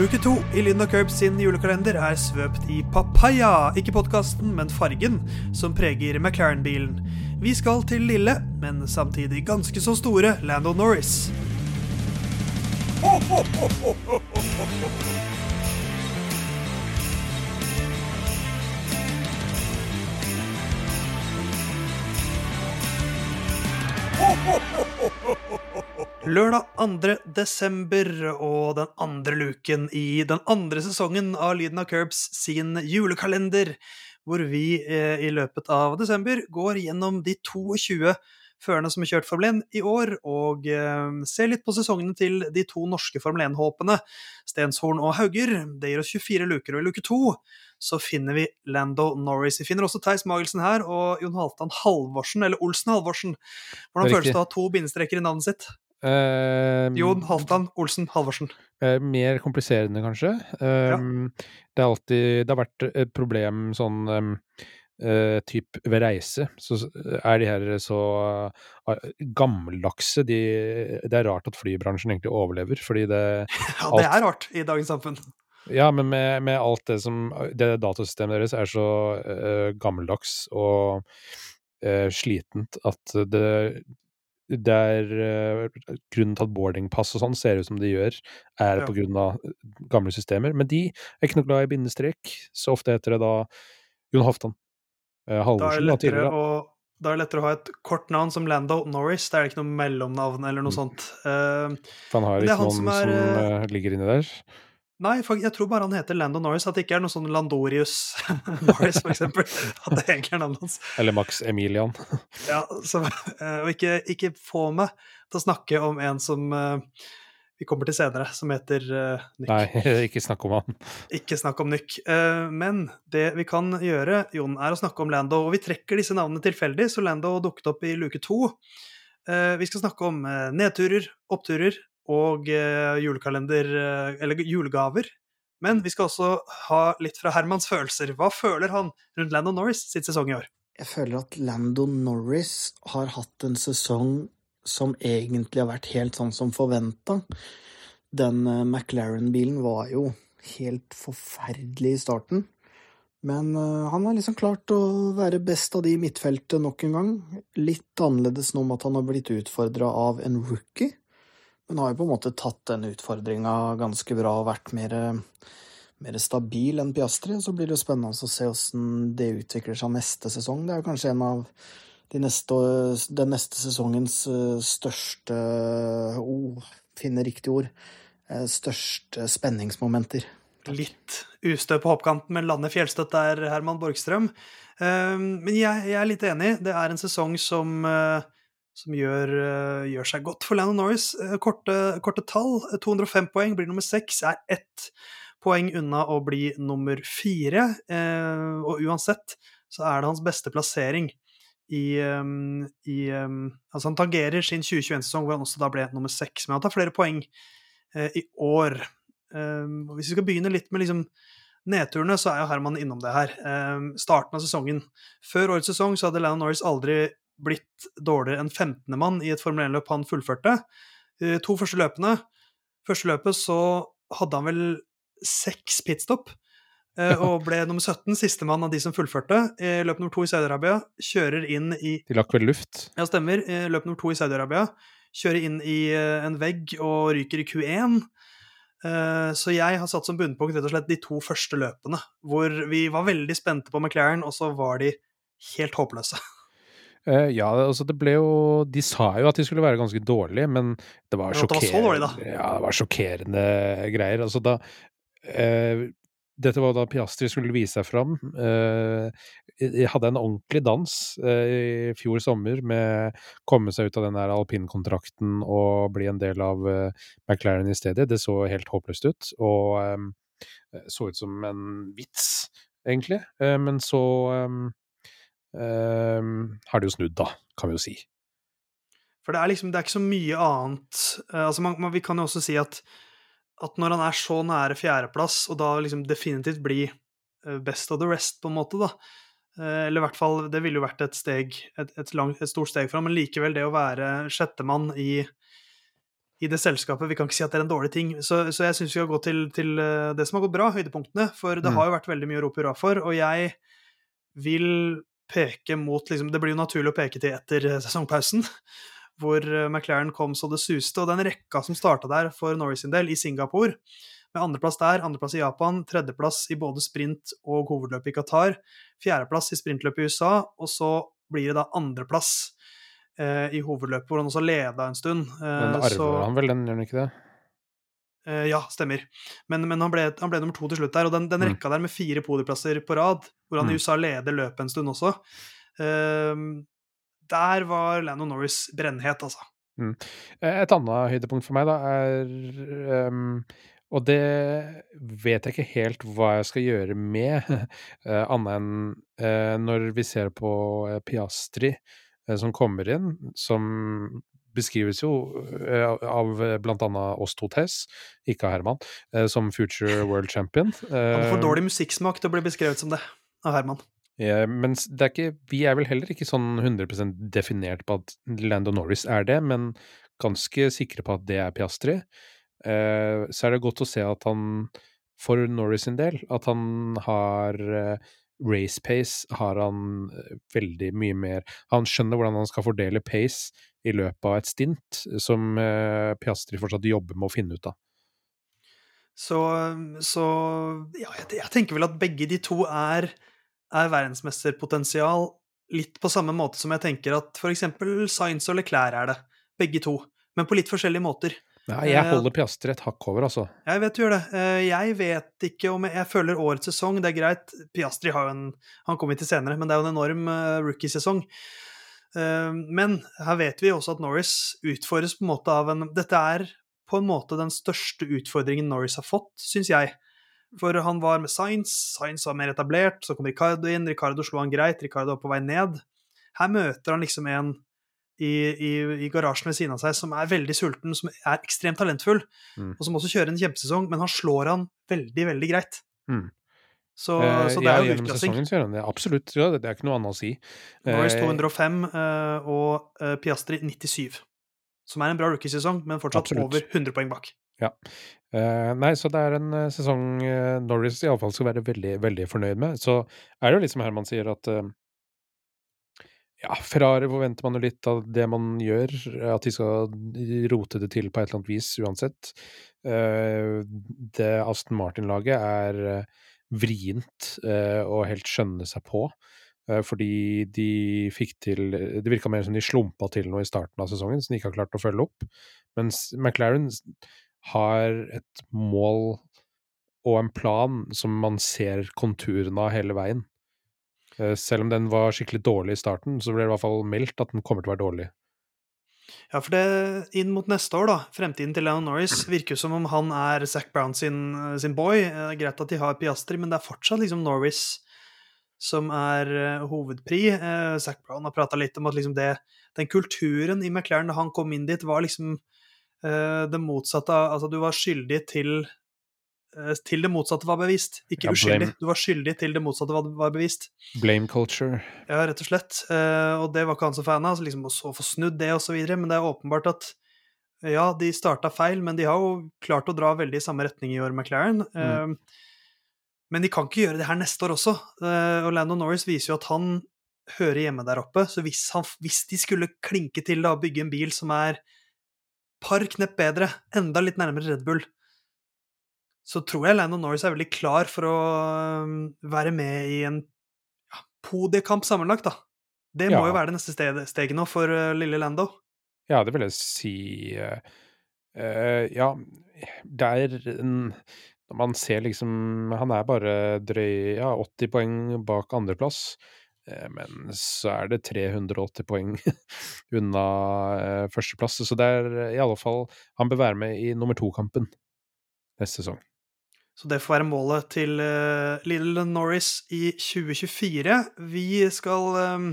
Luke 2 i Linda Curbs sin julekalender er svøpt i papaya, ikke podkasten, men fargen, som preger McLaren-bilen. Vi skal til lille, men samtidig ganske så store Lando Norris. Lørdag 2. desember og den andre luken i den andre sesongen av Lyden av Curbs sin julekalender, hvor vi eh, i løpet av desember går gjennom de 22 førerne som har kjørt Formel 1 i år, og eh, ser litt på sesongene til de to norske Formel 1-håpene, Stenshorn og Hauger. Det gir oss 24 luker, og i luke to så finner vi Lando Norris. Vi finner også Theis Magelsen her, og Jon Halvdan Halvorsen, eller Olsen Halvorsen. Hvordan føles det å ha to bindestreker i navnet sitt? Uh, Jon Halvdan Olsen Halvorsen. Uh, mer kompliserende, kanskje. Uh, ja. Det har alltid Det har vært et problem sånn um, typ ved reise, så er de her så gammeldagse. De, det er rart at flybransjen egentlig overlever, fordi det Ja, det er rart i dagens samfunn. Ja, men med, med alt det som Det datasystemet deres er så gammeldags og slitent at det det er uh, grunnen til at boardingpass og sånn ser ut som de gjør, er ja. på grunn av gamle systemer. Men de er ikke noe glad i bindestrek, så ofte heter det da Jon Hoftan Uh, Halvorsen, da, tidligere. Å, da er det lettere å ha et kort navn som Lando Norris. Det er ikke noe mellomnavn eller noe mm. sånt. Uh, For han har ikke noen som, er, som ligger inni der? Nei, jeg tror bare han heter Lando Norris. At det ikke er noe sånn Landorius Norris, for eksempel. At det egentlig er navnet hans. Eller Max Emilian. ja, så, eh, og ikke, ikke, få meg til å snakke om en som uh, vi kommer til senere, som heter uh, Nyk. Nei, ikke snakk om han. Ikke snakk om Nyk. Uh, men det vi kan gjøre, Jon, er å snakke om Lando. Og vi trekker disse navnene tilfeldig, så Lando dukket opp i luke to. vi skal snakke om nedturer, oppturer, og eh, julekalender, eh, eller julegaver. Men vi skal også ha litt fra Hermans følelser. Hva føler han rundt Lando Norris sitt sesong i år? Jeg føler at Lando Norris har hatt en sesong som egentlig har vært helt sånn som forventa. Den eh, McLaren-bilen var jo helt forferdelig i starten. Men han har liksom klart å være best av de i midtfeltet nok en gang. Litt annerledes nå om at han har blitt utfordra av en rookie. Men har jo på en måte tatt den utfordringa ganske bra og vært mer, mer stabil enn Piastri. Så blir det jo spennende å se åssen det utvikler seg neste sesong. Det er jo kanskje en av de neste, den neste sesongens eh, største oh, finne riktig ord eh, største spenningsmomenter. Litt ustø på hoppkanten, men lander fjellstøtt der, Herman Borgstrøm. Eh, men jeg, jeg, er litt enig. Det er en sesong som som gjør, uh, gjør, seg godt for Landon Norris. Uh, korte, korte, tall. 205 poeng blir nummer seks. Er ett poeng unna å bli nummer fire. Og uansett så er det hans beste plassering i, i Altså han tangerer sin 2021-sesong, hvor han også da ble nummer seks. Men han tar flere poeng i år. Hvis vi skal begynne litt med liksom nedturene, så er jo Herman innom det her. starten av sesongen. Før årets sesong så hadde Landon Norris aldri blitt dårligere enn 15. mann i et Formel 1-løp han fullførte. Eh, to første løpene Første løpet så hadde han vel seks pitstop. Eh, og ble nummer 17, sistemann av de som fullførte. Løp nummer to i Saudi-Arabia. Kjører inn i De lakk vel luft? Ja, stemmer. Løp nummer to i Saudi-Arabia. Kjører inn i eh, en vegg og ryker i Q1. Så jeg har satt som bunnpunkt rett og slett de to første løpene, hvor vi var veldig spente på McLaren, og så var de helt håpløse. Uh, ja, altså det ble jo De sa jo at de skulle være ganske dårlige, men det var, sjokkerende, dårlig, ja, det var sjokkerende greier. Altså da uh, Dette var da Piastri skulle vise seg fram. Uh, jeg hadde en ordentlig dans i fjor sommer med å komme seg ut av den der alpinkontrakten og bli en del av McLaren i stedet. Det så helt håpløst ut, og um, så ut som en vits, egentlig. men så um, har det jo snudd, da, kan vi jo si. For det er liksom, det er ikke så mye annet uh, altså man, man, Vi kan jo også si at, at når han er så nære fjerdeplass, og da liksom definitivt blir uh, best of the rest, på en måte, da uh, Eller i hvert fall, det ville jo vært et steg, et, et, langt, et stort steg for ham, men likevel, det å være sjettemann i i det selskapet. Vi kan ikke si at det er en dårlig ting. Så, så jeg syns vi skal gå til, til, det som har gått bra, høydepunktene. For det mm. har jo vært veldig mye å rope hurra for. Og jeg vil peke mot liksom, Det blir jo naturlig å peke til etter sesongpausen, hvor McLaren kom så det suste. Og den rekka som starta der for Norris sin del, i Singapore, med andreplass der, andreplass i Japan, tredjeplass i både sprint og hovedløp i Qatar, fjerdeplass i sprintløpet i USA, og så blir det da andreplass eh, i hovedløpet, hvor han også leda en stund. Eh, men arver så, han vel den, gjør han ikke det? Eh, ja, stemmer. Men, men han, ble, han, ble, nummer to til slutt der, og den, den mm. rekka der med fire podieplasser på rad, hvor han mm. i USA leder løpet en stund også, uh, der var Lando Norris brennhet, altså. Mm. Eh, et annet høydepunkt for meg, da, er um, og det vet jeg ikke helt hva jeg skal gjøre med, uh, annet enn uh, når vi ser på uh, Piastri, som kommer inn, som beskrives jo av blant annet oss to Tess, ikke av Herman, som future world champion. Han får dårlig musikksmak til å bli beskrevet som det av Herman. Ja, men er ikke, vi er vel heller ikke sånn 100% definert på at Lando Norris er det, men ganske sikre på at det er Piastri. Eh, så er det godt å se at han, for Norris sin del, at han har eh, race pace har han eh, veldig mye mer Han skjønner hvordan han skal fordele pace i løpet av et stint, som Piastri fortsatt jobber med å finne ut av. Så, så ja, jeg, tenker vel at begge de to er, er verdensmesterpotensial litt på samme måte som jeg tenker at f.eks. Science og Leclerc er det. Begge to. Men på litt forskjellige måter. Nei, jeg eh, holder Piastri et hakk over, altså. Jeg vet du gjør det. Eh, jeg vet ikke om jeg, jeg føler årets sesong, det er greit. Piastri har jo en Han kommer til senere, men det er jo en enorm rookiesesong. Uh, men her vet vi også at Norris utfordres på en måte av en Dette er på en måte den største utfordringen Norris har fått, syns jeg. For han var med Science, Science var mer etablert, så kom Ricardo inn, Ricardo slo han greit, Ricardo var på vei ned. Her møter han liksom en i, i, i, garasjen ved siden av seg som er veldig sulten, som er ekstremt talentfull, mm. og som også kjører en kjempesesong, men han slår han veldig, veldig greit. Mm. Så, eh, så, det er jo utklassing. Det, absolutt. Ja, det er ikke noe annet å si. Norris 205 eh, og eh, Piastri 97. Som er en bra rookiesesong, men fortsatt absolutt. over 100 poeng bak. Ja. Nei, så det er en sesong uh, Norris iallfall skal være veldig, veldig fornøyd med. Så er det jo litt som Herman sier, at ja, Ferrari forventer man jo litt av det man gjør, at de skal rote det til på et eller annet vis uansett. Det Aston Martin-laget er vrient eh, å helt skjønne seg på. Fordi de fikk til Det virka mer som de slumpa til noe i starten av sesongen, som de ikke har klart å følge opp. Mens McLaren har et mål og en plan som man ser konturene av hele veien. Eh, selv om den var skikkelig dårlig i starten, så ble det i hvert fall meldt at den kommer til å være dårlig. Ja, for det, inn mot neste år, da, fremtiden til Leon Norris, virker jo som om han er Zac Brown sin, sin boy. Eh, greit at de har Piastri, men det er fortsatt liksom Norris som er uh, hovedpri. Uh, Zac Brown har prata litt om at liksom det, den kulturen i McLaren da han kom inn dit, var liksom det motsatte av Altså, du var skyldig til Eh, til det motsatte var bevist. Ikke ja, uskyldig. Du var skyldig til det motsatte var bevist. Blame culture. Ja, rett og slett. Eh, og det var ikke han så fan av, så liksom å få snudd det og så videre. Men det er åpenbart at ja, de starta feil, men de har jo klart å dra veldig i samme retning i år, McLaren. Mm. Eh, men de kan ikke gjøre det her neste år også. Og Lando Norris viser jo at han hører hjemme der oppe. Så hvis, han, hvis de skulle klinke til da, og bygge en bil som er par knepp bedre, enda litt nærmere Red Bull, så tror jeg Lando Norris er veldig klar for å um, være med i en ja, podiekamp sammenlagt, da. Det må ja. jo være det neste steget, steget nå for uh, lille Lando. Ja, det vil jeg si. Uh, ja, der Når man ser liksom Han er bare drøy ja, 80 poeng bak andreplass. Men så er det 380 poeng unna førsteplass, så det er i alle fall Han bør være med i nummer to-kampen neste sesong. Så det får være målet til uh, Little Norris i 2024. Vi skal, um,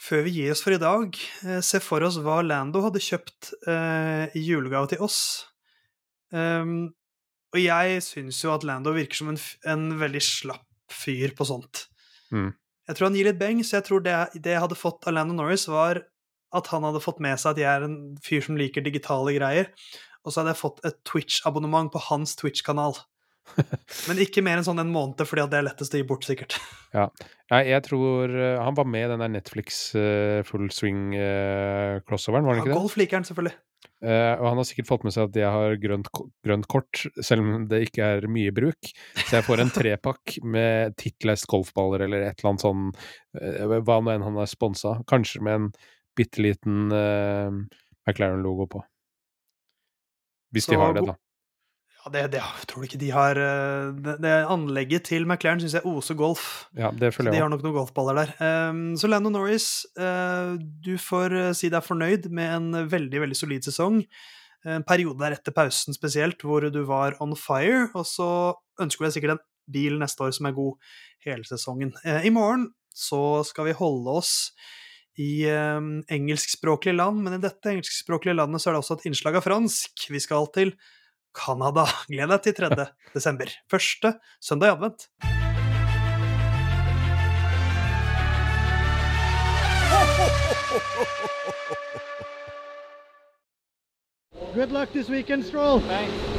før vi gir oss for i dag, uh, se for oss hva Lando hadde kjøpt uh, i julegave til oss. Um, og jeg syns jo at Lando virker som en, en veldig slapp fyr på sånt. Mm. Jeg tror han gir litt beng, så jeg tror det, det jeg hadde fått av Lando Norris, var at han hadde fått med seg at jeg er en fyr som liker digitale greier. Og så hadde jeg fått et Twitch-abonnement på hans Twitch-kanal. Men ikke mer enn sånn en måned, fordi det er lettest å gi bort, sikkert. Ja. Nei, jeg tror uh, Han var med i den der Netflix uh, full swing-crossoveren, uh, var han ikke det? Golf liker han selvfølgelig. og han har sikkert fått med seg at jeg har grønt, grønt, kort, selv om det ikke er mye bruk. Så jeg får en trepakk med tittlest golfballer eller et eller annet sånn Hva nå enn han har sponsa. Kanskje med en bitte liten McLaren-logo på. Hvis Så, de har det, da. Ja, det, det jeg tror ikke de har eh, Det, det anlegget til McLaren syns jeg oser golf. Ja, det føler jeg De har nok noen golfballer der. Um, så Lando Norris, uh, du får uh, si deg fornøyd med en veldig, veldig solid sesong. En periode der etter pausen spesielt, hvor du var on fire. Og så ønsker du deg sikkert en bil neste år som er god hele sesongen. Uh, I morgen så skal vi holde oss i um, engelskspråklige land, men i dette engelskspråklige landet så er det også et innslag av fransk. Vi skal til Canada. Gled deg til 3. desember. Første søndag i advent. Good luck this weekend, Stroll. Thanks.